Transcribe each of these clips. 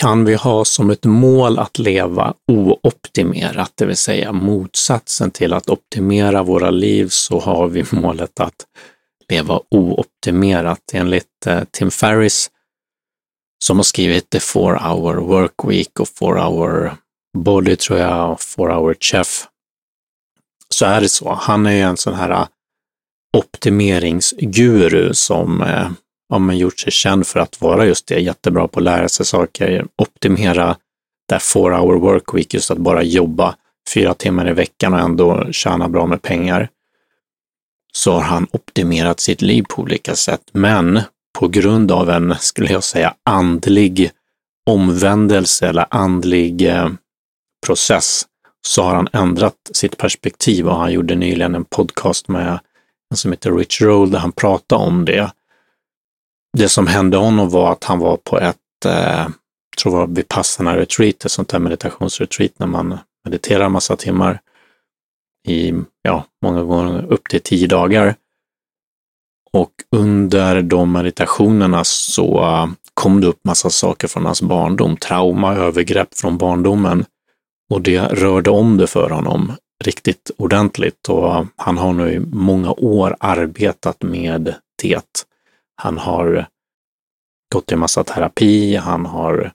kan vi ha som ett mål att leva ooptimerat, det vill säga motsatsen till att optimera våra liv så har vi målet att leva ooptimerat. Enligt eh, Tim Ferris som har skrivit The Four Hour Work Week och Four Hour Body tror jag, och Four Hour Chef, så är det så. Han är ju en sån här optimeringsguru som eh, ja, men gjort sig känd för att vara just det, jättebra på att lära sig saker, optimera det four hour work week, just att bara jobba fyra timmar i veckan och ändå tjäna bra med pengar. Så har han optimerat sitt liv på olika sätt, men på grund av en, skulle jag säga, andlig omvändelse eller andlig eh, process så har han ändrat sitt perspektiv och han gjorde nyligen en podcast med en som heter Rich Roll där han pratade om det det som hände honom var att han var på ett, eh, tror det var Vipassana retreat, ett sånt där meditationsretreat när man mediterar massa timmar i, ja, många gånger upp till tio dagar. Och under de meditationerna så kom det upp massa saker från hans barndom, trauma, övergrepp från barndomen. Och det rörde om det för honom riktigt ordentligt och han har nu i många år arbetat med det. Han har gått i massa terapi, han har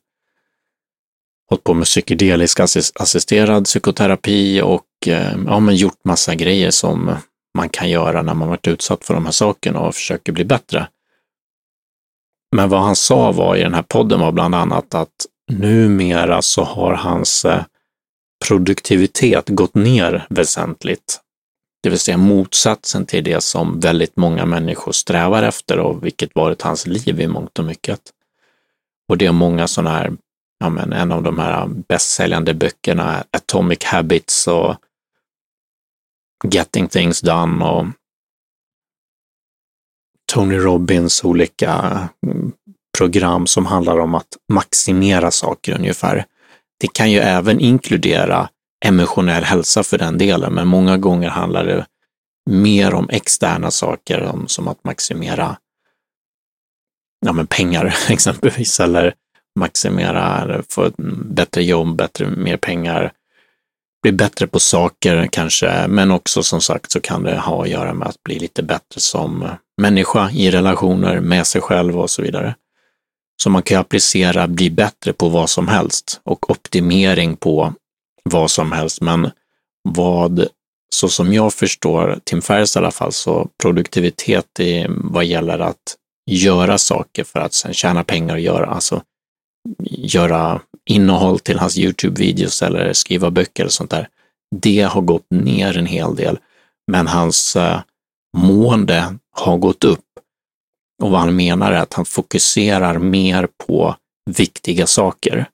hållit på med psykedelisk assisterad psykoterapi och eh, ja, men gjort massa grejer som man kan göra när man varit utsatt för de här sakerna och försöker bli bättre. Men vad han sa var i den här podden var bland annat att numera så har hans eh, produktivitet gått ner väsentligt det vill säga motsatsen till det som väldigt många människor strävar efter och vilket varit hans liv i mångt och mycket. Och det är många sådana här, ja men en av de här bästsäljande böckerna, Atomic Habits och Getting Things Done och Tony Robbins olika mm, program som handlar om att maximera saker ungefär. Det kan ju även inkludera emotionell hälsa för den delen, men många gånger handlar det mer om externa saker, som att maximera ja, men pengar exempelvis, eller maximera, få ett bättre jobb, bättre, mer pengar, bli bättre på saker kanske, men också som sagt så kan det ha att göra med att bli lite bättre som människa i relationer med sig själv och så vidare. Så man kan applicera bli bättre på vad som helst och optimering på vad som helst, men vad, så som jag förstår Tim Ferriss i alla fall, så produktivitet i, vad gäller att göra saker för att sen tjäna pengar och göra, alltså göra innehåll till hans Youtube-videos eller skriva böcker eller sånt där. Det har gått ner en hel del, men hans eh, mående har gått upp. Och vad han menar är att han fokuserar mer på viktiga saker.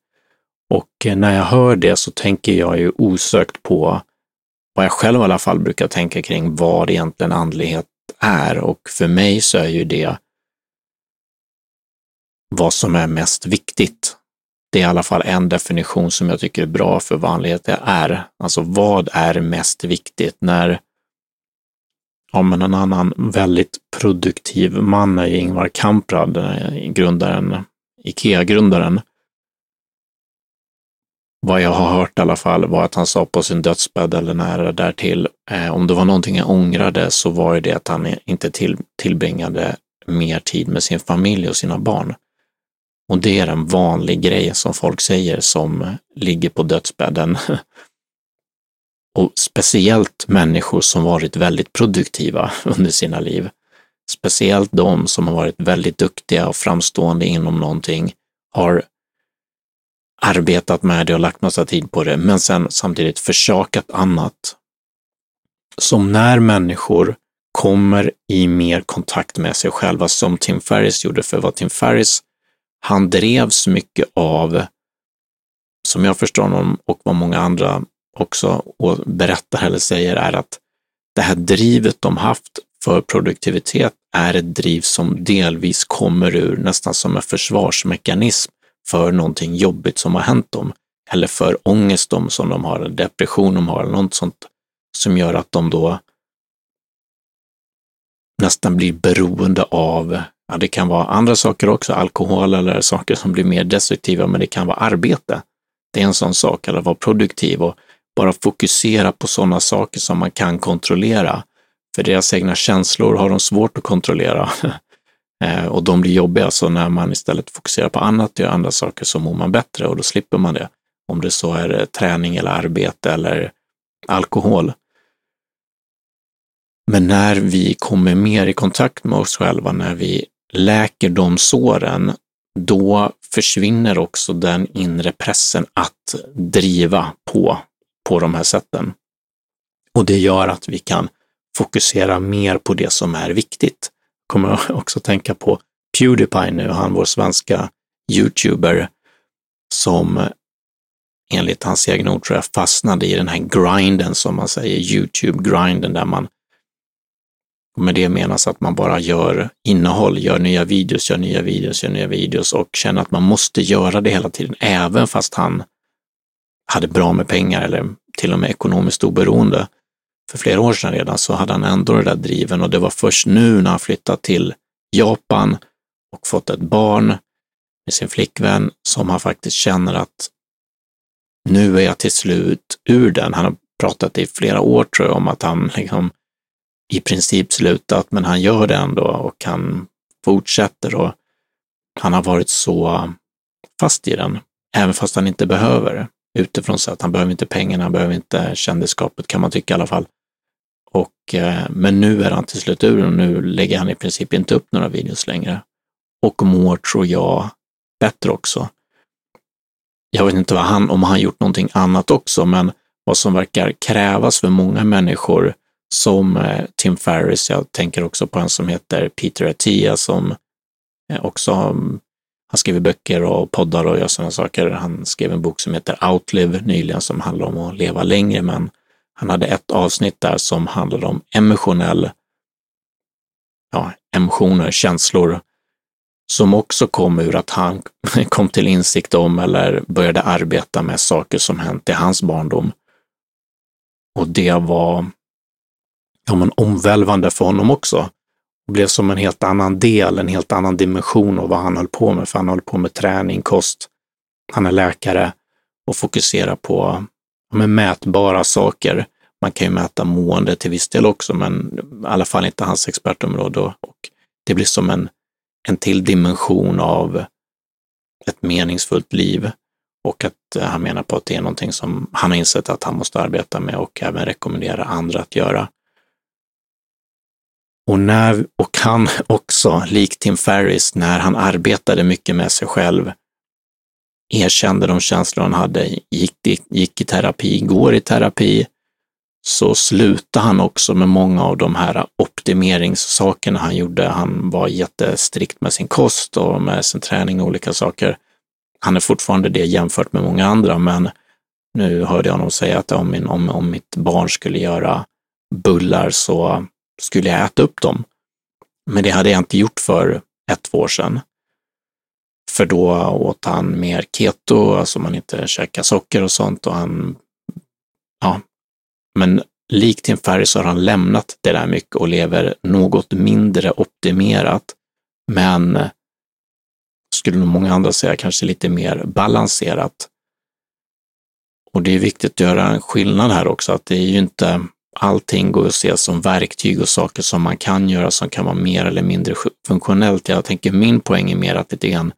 Och eh, när jag hör det så tänker jag ju osökt på vad jag själv i alla fall brukar tänka kring vad egentligen andlighet är. Och för mig så är ju det vad som är mest viktigt. Det är i alla fall en definition som jag tycker är bra för vad andlighet är. Alltså vad är mest viktigt? När ja, men en annan väldigt produktiv man är Ingvar Kamprad, eh, grundaren, IKEA-grundaren vad jag har hört i alla fall var att han sa på sin dödsbädd eller nära därtill, eh, om det var någonting jag ångrade så var det att han inte till, tillbringade mer tid med sin familj och sina barn. Och det är en vanlig grej som folk säger som ligger på dödsbädden. och speciellt människor som varit väldigt produktiva under sina liv. Speciellt de som har varit väldigt duktiga och framstående inom någonting har arbetat med det och lagt massa tid på det, men sen samtidigt försakat annat. Som när människor kommer i mer kontakt med sig själva, som Tim Ferris gjorde, för vad Tim Ferris, han drevs mycket av, som jag förstår honom och vad många andra också och berättar eller säger, är att det här drivet de haft för produktivitet är ett driv som delvis kommer ur nästan som en försvarsmekanism för någonting jobbigt som har hänt dem eller för ångest de som de har, depression de har, eller något sånt som gör att de då nästan blir beroende av Ja, det kan vara andra saker också, alkohol eller saker som blir mer destruktiva, men det kan vara arbete. Det är en sån sak, eller vara produktiv och bara fokusera på sådana saker som man kan kontrollera. För deras egna känslor har de svårt att kontrollera Eh, och de blir jobbiga. Så när man istället fokuserar på annat och gör andra saker så mår man bättre och då slipper man det. Om det så är eh, träning eller arbete eller alkohol. Men när vi kommer mer i kontakt med oss själva, när vi läker de såren, då försvinner också den inre pressen att driva på, på de här sätten. Och det gör att vi kan fokusera mer på det som är viktigt. Kommer också tänka på Pewdiepie nu, han vår svenska youtuber som enligt hans egna ord tror jag fastnade i den här grinden som man säger, Youtube-grinden där man med det menas att man bara gör innehåll, gör nya videos, gör nya videos, gör nya videos och känner att man måste göra det hela tiden, även fast han hade bra med pengar eller till och med ekonomiskt oberoende. För flera år sedan redan så hade han ändå det där driven och det var först nu när han flyttat till Japan och fått ett barn med sin flickvän som han faktiskt känner att nu är jag till slut ur den. Han har pratat i flera år tror jag om att han liksom i princip slutat, men han gör det ändå och han fortsätter och han har varit så fast i den, även fast han inte behöver utifrån så att han behöver inte pengarna, han behöver inte kändisskapet kan man tycka i alla fall. Och, eh, men nu är han till slut ur och nu lägger han i princip inte upp några videos längre. Och mår, tror jag, bättre också. Jag vet inte vad han, om han gjort någonting annat också, men vad som verkar krävas för många människor som eh, Tim Ferris. Jag tänker också på en som heter Peter Attia som eh, också mm, han skriver böcker och poddar och gör sådana saker. Han skrev en bok som heter Outlive nyligen som handlar om att leva längre, men han hade ett avsnitt där som handlade om emotionell, ja, emotioner, känslor, som också kom ur att han kom till insikt om eller började arbeta med saker som hänt i hans barndom. Och det var ja, men omvälvande för honom också. Det blev som en helt annan del, en helt annan dimension av vad han höll på med, för han höll på med träning, kost. Han är läkare och fokuserar på Mm. med mätbara saker. Man kan ju mäta mående till viss del också, men i alla fall inte hans expertområde. Och det blir som en, en till dimension av ett meningsfullt liv och att eh, han menar på att det är någonting som han har insett att han måste arbeta med och även rekommendera andra att göra. Och, när, och han också, likt Tim Ferris, när han arbetade mycket med sig själv, erkände de känslor han hade, gick, gick i terapi, går i terapi, så slutade han också med många av de här optimeringssakerna han gjorde. Han var jättestrikt med sin kost och med sin träning och olika saker. Han är fortfarande det jämfört med många andra, men nu hörde jag honom säga att om, min, om, om mitt barn skulle göra bullar så skulle jag äta upp dem. Men det hade jag inte gjort för ett, två år sedan. För då åt han mer keto, alltså man inte käkar socker och sånt och han, ja, men likt Tim Ferriss har han lämnat det där mycket och lever något mindre optimerat, men skulle nog många andra säga kanske lite mer balanserat. Och det är viktigt att göra en skillnad här också, att det är ju inte allting går att se som verktyg och saker som man kan göra som kan vara mer eller mindre funktionellt. Jag tänker min poäng är mer att lite grann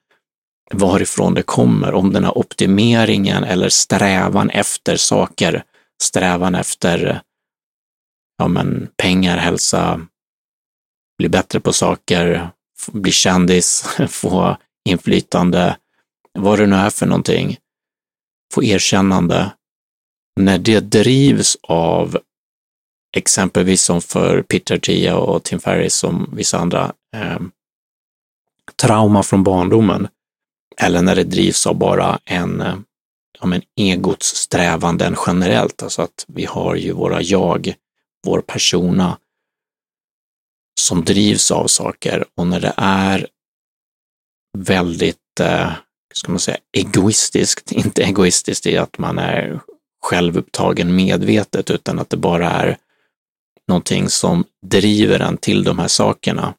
varifrån det kommer, om den här optimeringen eller strävan efter saker, strävan efter ja, men pengar, hälsa, bli bättre på saker, bli kändis, få inflytande, vad det nu är för någonting, få erkännande. När det drivs av exempelvis som för Peter Tia och Tim Ferris som vissa andra, eh, trauma från barndomen. Eller när det drivs av bara en, eh, ja, men egots strävanden generellt, alltså att vi har ju våra jag, vår persona, som drivs av saker. Och när det är väldigt, eh, ska man säga, egoistiskt, inte egoistiskt i att man är självupptagen medvetet, utan att det bara är någonting som driver en till de här sakerna,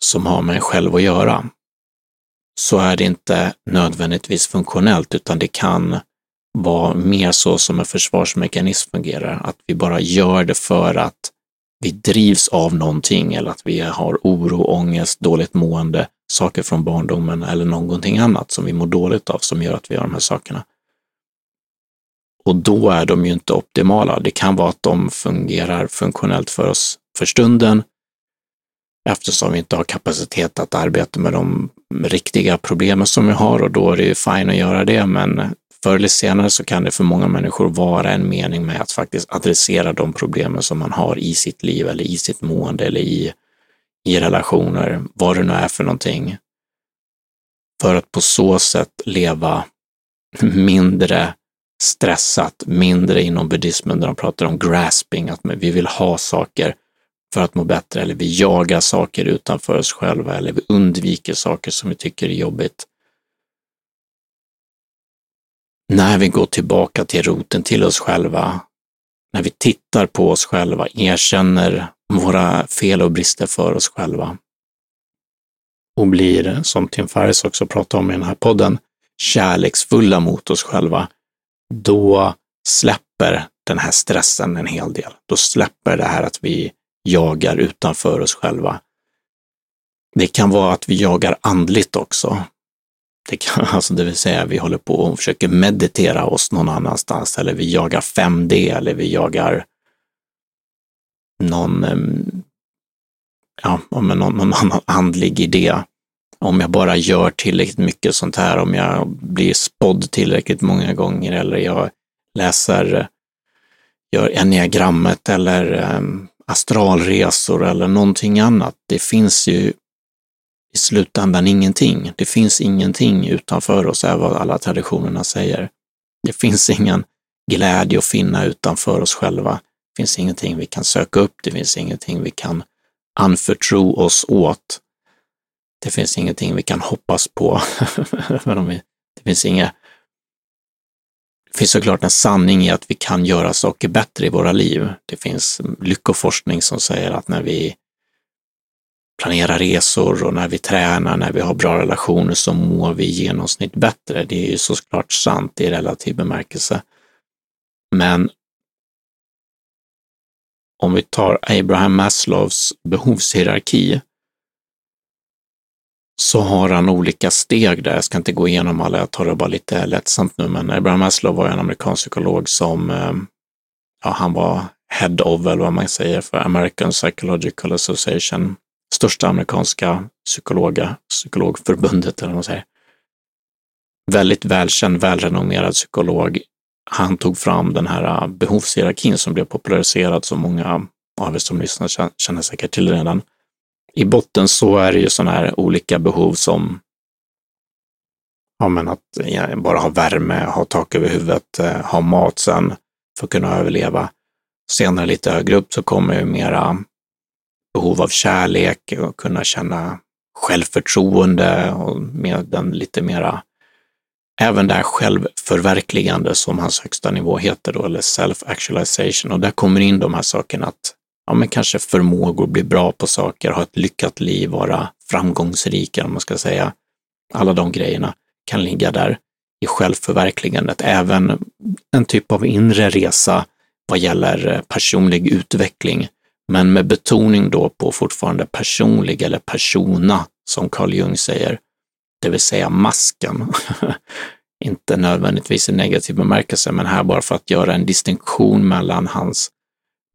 som har med en själv att göra, så är det inte nödvändigtvis funktionellt, utan det kan vara mer så som en försvarsmekanism fungerar, att vi bara gör det för att vi drivs av någonting eller att vi har oro, ångest, dåligt mående, saker från barndomen eller någonting annat som vi mår dåligt av som gör att vi gör de här sakerna. Och då är de ju inte optimala. Det kan vara att de fungerar funktionellt för oss för stunden, eftersom vi inte har kapacitet att arbeta med de riktiga problemen som vi har och då är det ju fine att göra det, men förr eller senare så kan det för många människor vara en mening med att faktiskt adressera de problemen som man har i sitt liv eller i sitt mående eller i, i relationer, vad det nu är för någonting. För att på så sätt leva mindre stressat, mindre inom buddhismen där de pratar om grasping, att vi vill ha saker för att må bättre eller vi jagar saker utanför oss själva eller vi undviker saker som vi tycker är jobbigt. När vi går tillbaka till roten till oss själva, när vi tittar på oss själva, erkänner våra fel och brister för oss själva och blir, som Tim Ferriss också pratar om i den här podden, kärleksfulla mot oss själva, då släpper den här stressen en hel del. Då släpper det här att vi jagar utanför oss själva. Det kan vara att vi jagar andligt också. Det, kan, alltså det vill säga vi håller på och försöker meditera oss någon annanstans eller vi jagar 5D eller vi jagar någon, ja, någon, någon annan andlig idé. Om jag bara gör tillräckligt mycket sånt här, om jag blir spådd tillräckligt många gånger eller jag läser, gör enneagrammet eller um, astralresor eller någonting annat. Det finns ju i slutändan ingenting. Det finns ingenting utanför oss, är vad alla traditionerna säger. Det finns ingen glädje att finna utanför oss själva. Det finns ingenting vi kan söka upp, det finns ingenting vi kan anförtro oss åt. Det finns ingenting vi kan hoppas på. det finns inga det finns såklart en sanning i att vi kan göra saker bättre i våra liv. Det finns lyckoforskning som säger att när vi planerar resor och när vi tränar, när vi har bra relationer så mår vi i genomsnitt bättre. Det är ju såklart sant i relativ bemärkelse. Men om vi tar Abraham Maslows behovshierarki så har han olika steg där. Jag ska inte gå igenom alla, jag tar det bara lite lättsamt nu, men Abraham Maslow var en amerikansk psykolog som, eh, ja, han var head of, eller vad man säger, för American Psychological Association, största amerikanska psykologa, psykologförbundet eller vad man säger. Väldigt välkänd, välrenommerad psykolog. Han tog fram den här eh, behovshierarkin som blev populariserad, som många av er som lyssnar känner säkert till redan i botten så är det ju sådana här olika behov som ja, men att bara ha värme, ha tak över huvudet, eh, ha mat sen för att kunna överleva. Senare lite högre upp så kommer ju mera behov av kärlek och kunna känna självförtroende och med den lite mera, även det här självförverkligande som hans högsta nivå heter då, eller self-actualization. Och där kommer in de här sakerna att ja, men kanske förmågor, bli bra på saker, ha ett lyckat liv, vara framgångsrika, om man ska säga. Alla de grejerna kan ligga där i självförverkligandet. Även en typ av inre resa vad gäller eh, personlig utveckling, men med betoning då på fortfarande personlig eller persona, som Carl Jung säger, det vill säga masken. Inte nödvändigtvis i negativ bemärkelse, men här bara för att göra en distinktion mellan hans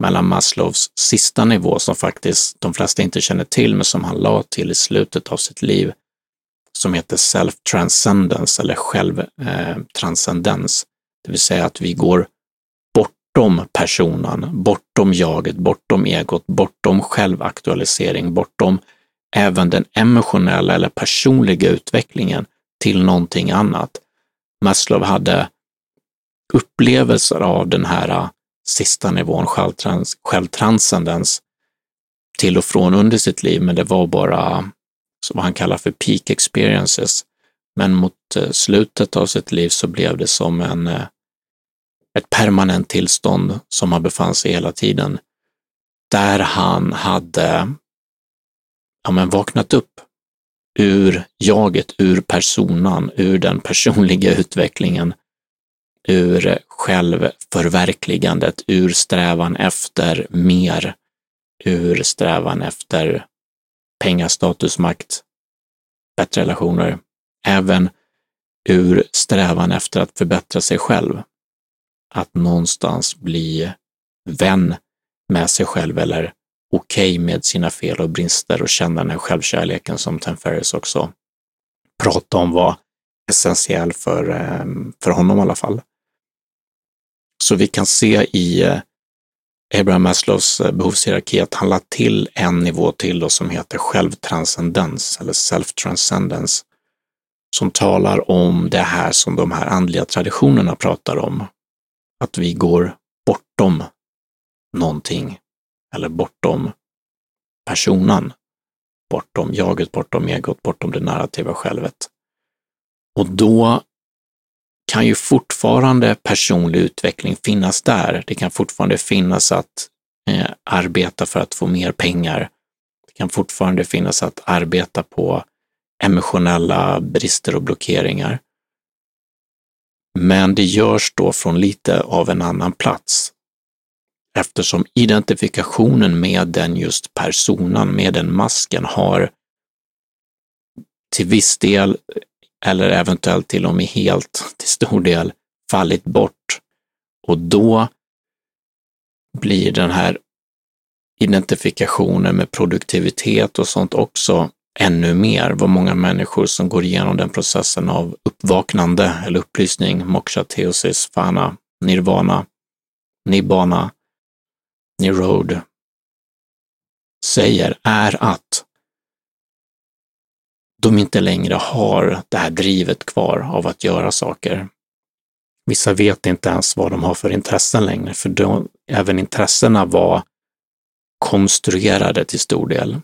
mellan Maslows sista nivå som faktiskt de flesta inte känner till, men som han la till i slutet av sitt liv, som heter self-transcendence eller självtranscendens. Eh, Det vill säga att vi går bortom personen, bortom jaget, bortom egot, bortom självaktualisering, bortom även den emotionella eller personliga utvecklingen till någonting annat. Maslow hade upplevelser av den här sista nivån, självtrans självtranscendens, till och från under sitt liv, men det var bara vad han kallar för peak experiences. Men mot eh, slutet av sitt liv så blev det som en, eh, ett permanent tillstånd som han befann sig i hela tiden, där han hade ja, men vaknat upp ur jaget, ur personan, ur den personliga utvecklingen, ur självförverkligandet, ur strävan efter mer, ur strävan efter pengar, status, makt, bättre relationer, även ur strävan efter att förbättra sig själv. Att någonstans bli vän med sig själv eller okej okay med sina fel och brister och känna den här självkärleken som Tim Ferris också pratade om var essentiell för, eh, för honom i alla fall. Så vi kan se i eh, Abraham Maslows eh, behovshierarki att han lade till en nivå till då som heter självtranscendens eller self-transcendence som talar om det här som de här andliga traditionerna pratar om. Att vi går bortom någonting eller bortom personen, bortom jaget, bortom egot, bortom det narrativa självet. Och då kan ju fortfarande personlig utveckling finnas där. Det kan fortfarande finnas att eh, arbeta för att få mer pengar. Det kan fortfarande finnas att arbeta på emotionella brister och blockeringar. Men det görs då från lite av en annan plats eftersom identifikationen med den just personan, med den masken har till viss del eller eventuellt till och med helt till stor del fallit bort. Och då blir den här identifikationen med produktivitet och sånt också ännu mer. Vad många människor som går igenom den processen av uppvaknande eller upplysning, moksha, teosis, fana, nirvana, nibbana, nirod, säger är att de inte längre har det här drivet kvar av att göra saker. Vissa vet inte ens vad de har för intressen längre, för de, även intressena var konstruerade till stor del.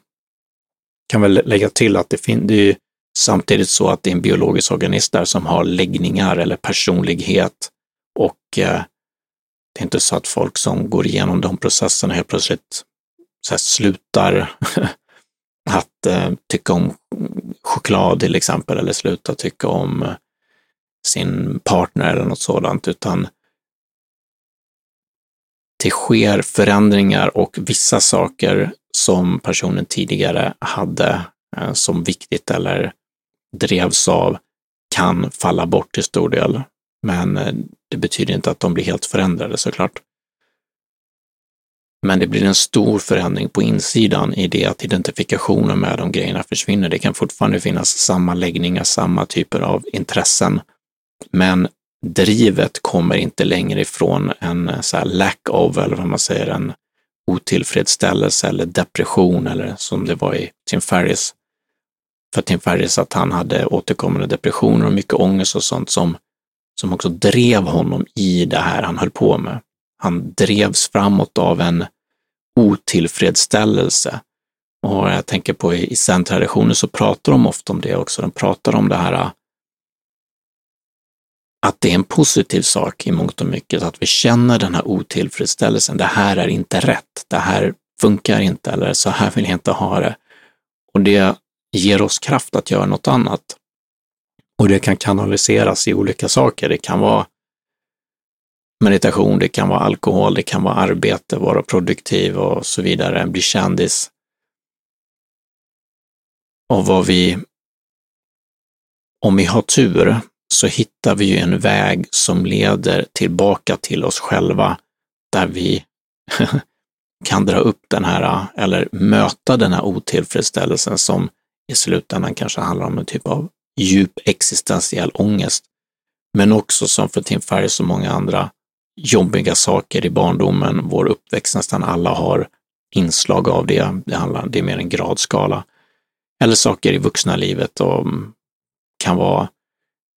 Kan väl lägga till att det, fin- det är samtidigt så att det är en biologisk organism där som har läggningar eller personlighet och eh, det är inte så att folk som går igenom de processerna helt plötsligt så slutar att eh, tycka om choklad till exempel, eller sluta tycka om sin partner eller något sådant, utan det sker förändringar och vissa saker som personen tidigare hade eh, som viktigt eller drevs av kan falla bort till stor del. Men eh, det betyder inte att de blir helt förändrade såklart. Men det blir en stor förändring på insidan i det att identifikationen med de grejerna försvinner. Det kan fortfarande finnas samma läggningar, samma typer av intressen, men drivet kommer inte längre ifrån en eh, så lack of, eller vad man säger, en otillfredsställelse eller depression eller som det var i Tim Ferris. För Tim Ferris att han hade återkommande depressioner och mycket ångest och sånt som, som också drev honom i det här han höll på med. Han drevs framåt av en otillfredsställelse. Och jag tänker på i zen-traditionen så pratar de ofta om det också. De pratar om det här äh, att det är en positiv sak i mångt och mycket, att vi känner den här otillfredsställelsen. Det här är inte rätt. Det här funkar inte eller så här vill jag inte ha det. Och det ger oss kraft att göra något annat. Och det kan kanaliseras i olika saker. Det kan vara meditation, det kan vara alkohol, det kan vara arbete, vara produktiv och så vidare, bli kändis. Och vad vi, om vi har tur, så hittar vi ju en väg som leder tillbaka till oss själva, där vi kan dra upp den här, eller möta den här otillfredsställelsen som i slutändan kanske handlar om en typ av djup existentiell ångest, men också som för Tim Ferriss och många andra, jobbiga saker i barndomen, vår uppväxt, nästan alla har inslag av det. Det, handlar, det är mer en gradskala. Eller saker i vuxna livet och mm, kan vara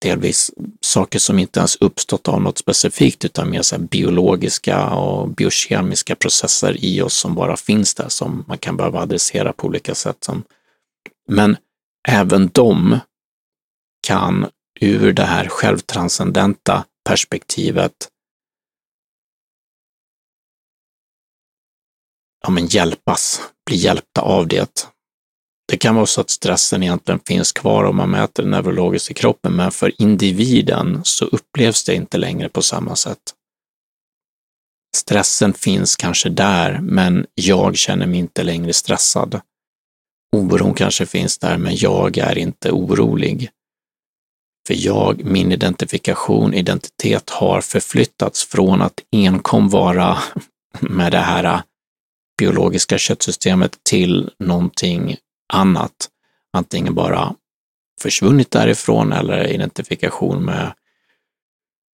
delvis saker som inte ens uppstått av något specifikt utan mer så biologiska och biokemiska processer i oss som bara finns där som man kan behöva adressera på olika sätt. Men även de kan ur det här självtranscendenta perspektivet ja, men hjälpas, bli hjälpta av det. det kan vara så att stressen egentligen finns kvar om man mäter neurologiskt i kroppen, men för individen så upplevs det inte längre på samma sätt. Stressen finns kanske där, men jag känner mig inte längre stressad. Oron kanske finns där, men jag är inte orolig. För jag, min identifikation, identitet har förflyttats från att enkom vara med det här biologiska köttsystemet till någonting annat. Antingen bara försvunnit därifrån eller identifikation med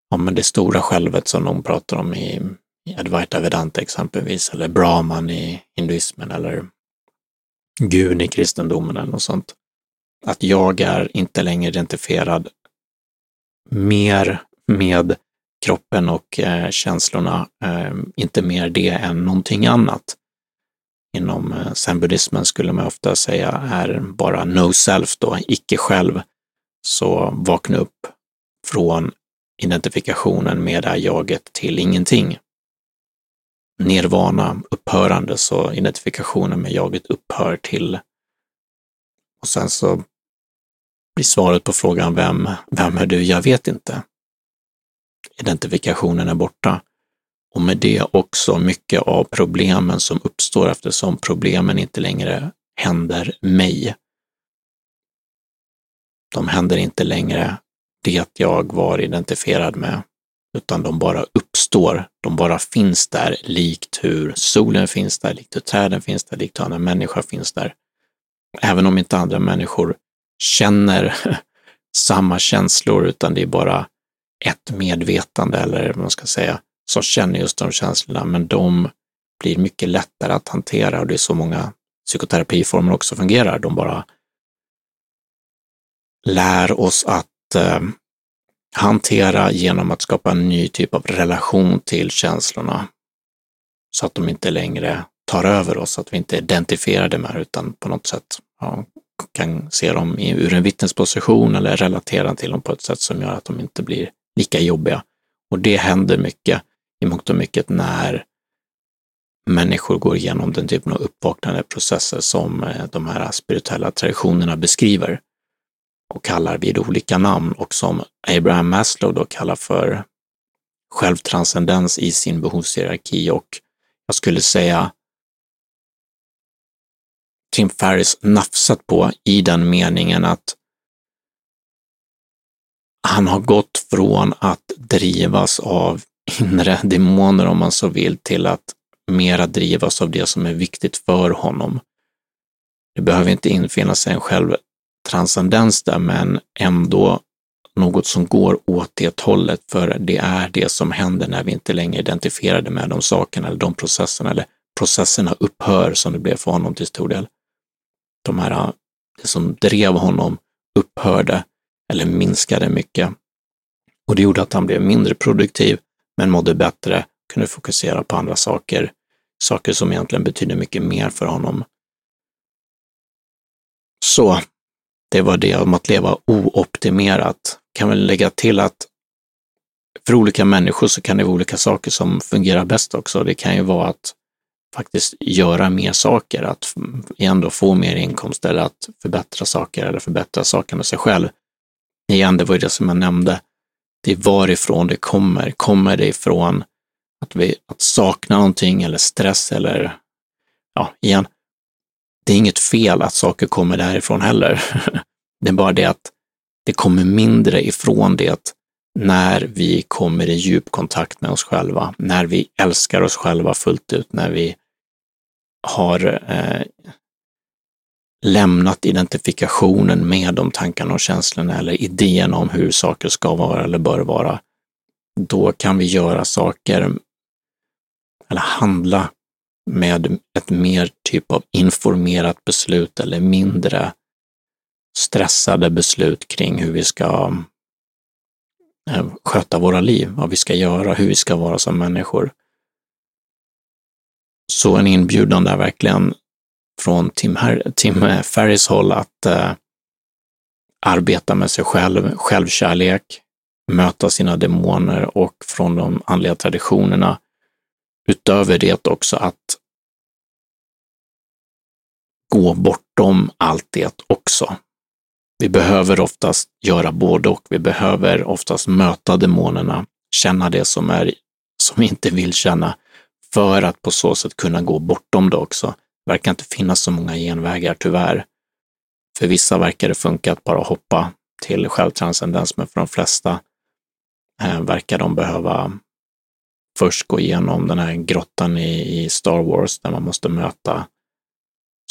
ja, men det stora självet som de pratar om i, i Advaita Vedanta exempelvis, eller Brahman i hinduismen eller Gud i kristendomen eller något sånt. Att jag är inte längre identifierad mer med kroppen och eh, känslorna, eh, inte mer det än någonting annat. Inom eh, zenbuddismen skulle man ofta säga är bara no self då, icke själv. Så vakna upp från identifikationen med det här jaget till ingenting. Nirvana, upphörande, så identifikationen med jaget upphör till och sen så blir svaret på frågan vem, vem är du? Jag vet inte. Identifikationen är borta. Och med det också mycket av problemen som uppstår eftersom problemen inte längre händer mig. De händer inte längre det jag var identifierad med, utan de bara uppstår. De bara finns där, likt hur solen finns där, likt hur träden finns där, likt hur andra människor finns där. Även om inte andra människor känner samma känslor, utan det är bara ett medvetande, eller vad man ska säga, som känner just de känslorna, men de blir mycket lättare att hantera och det är så många psykoterapiformer också fungerar. De bara lär oss att eh, hantera genom att skapa en ny typ av relation till känslorna så att de inte längre tar över oss, att vi inte identifierar dem här utan på något sätt ja, kan se dem ur en vittnesposition eller relatera till dem på ett sätt som gör att de inte blir lika jobbiga. Och det händer mycket i mångt och mycket när människor går igenom den typen av uppvaknande processer som eh, de här spirituella traditionerna beskriver och kallar vid olika namn och som Abraham Maslow då kallar för självtranscendens i sin behovshierarki och jag skulle säga Tim Ferris nafsat på i den meningen att han har gått från att drivas av inre demoner, om man så vill, till att mera drivas av det som är viktigt för honom. Det behöver inte infinna sig en självtranscendens där, men ändå något som går åt det hållet, för det är det som händer när vi inte längre identifierade med de sakerna eller de processerna, eller processerna upphör som det blev för honom till stor del. De här, det som drev honom upphörde eller minskade mycket. Och det gjorde att han blev mindre produktiv, men mådde bättre, kunde fokusera på andra saker, saker som egentligen betyder mycket mer för honom. Så det var det om att leva ooptimerat. Kan väl lägga till att för olika människor så kan det vara olika saker som fungerar bäst också. Det kan ju vara att faktiskt göra mer saker, att ändå få mer inkomst eller att förbättra saker eller förbättra saker med sig själv. Igen, det var ju det som jag nämnde. Det är varifrån det kommer. Kommer det ifrån att, vi, att sakna någonting eller stress eller, ja, igen, det är inget fel att saker kommer därifrån heller. Det är bara det att det kommer mindre ifrån det när vi kommer i djup kontakt med oss själva, när vi älskar oss själva fullt ut, när vi har eh, lämnat identifikationen med de tankarna och känslorna eller idén om hur saker ska vara eller bör vara, då kan vi göra saker eller handla med ett mer typ av informerat beslut eller mindre stressade beslut kring hur vi ska eh, sköta våra liv, vad vi ska göra, hur vi ska vara som människor. Så en inbjudan där verkligen från Tim, Her Tim eh, Ferris håll att eh, arbeta med sig själv, självkärlek, möta sina demoner och från de andliga traditionerna. Utöver det också att gå bortom allt det också. Vi behöver oftast göra både och. Vi behöver oftast möta demonerna, känna det som är som vi inte vill känna för att på så sätt kunna gå bortom det också. Verkar inte finnas så många genvägar, tyvärr. För vissa verkar det funka att bara hoppa till självtranscendens, men för de flesta eh, verkar de behöva först gå igenom den här grottan i, i Star Wars där man måste möta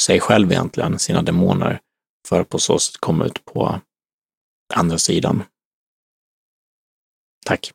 sig själv egentligen, sina demoner, för att på så sätt komma ut på andra sidan. Tack!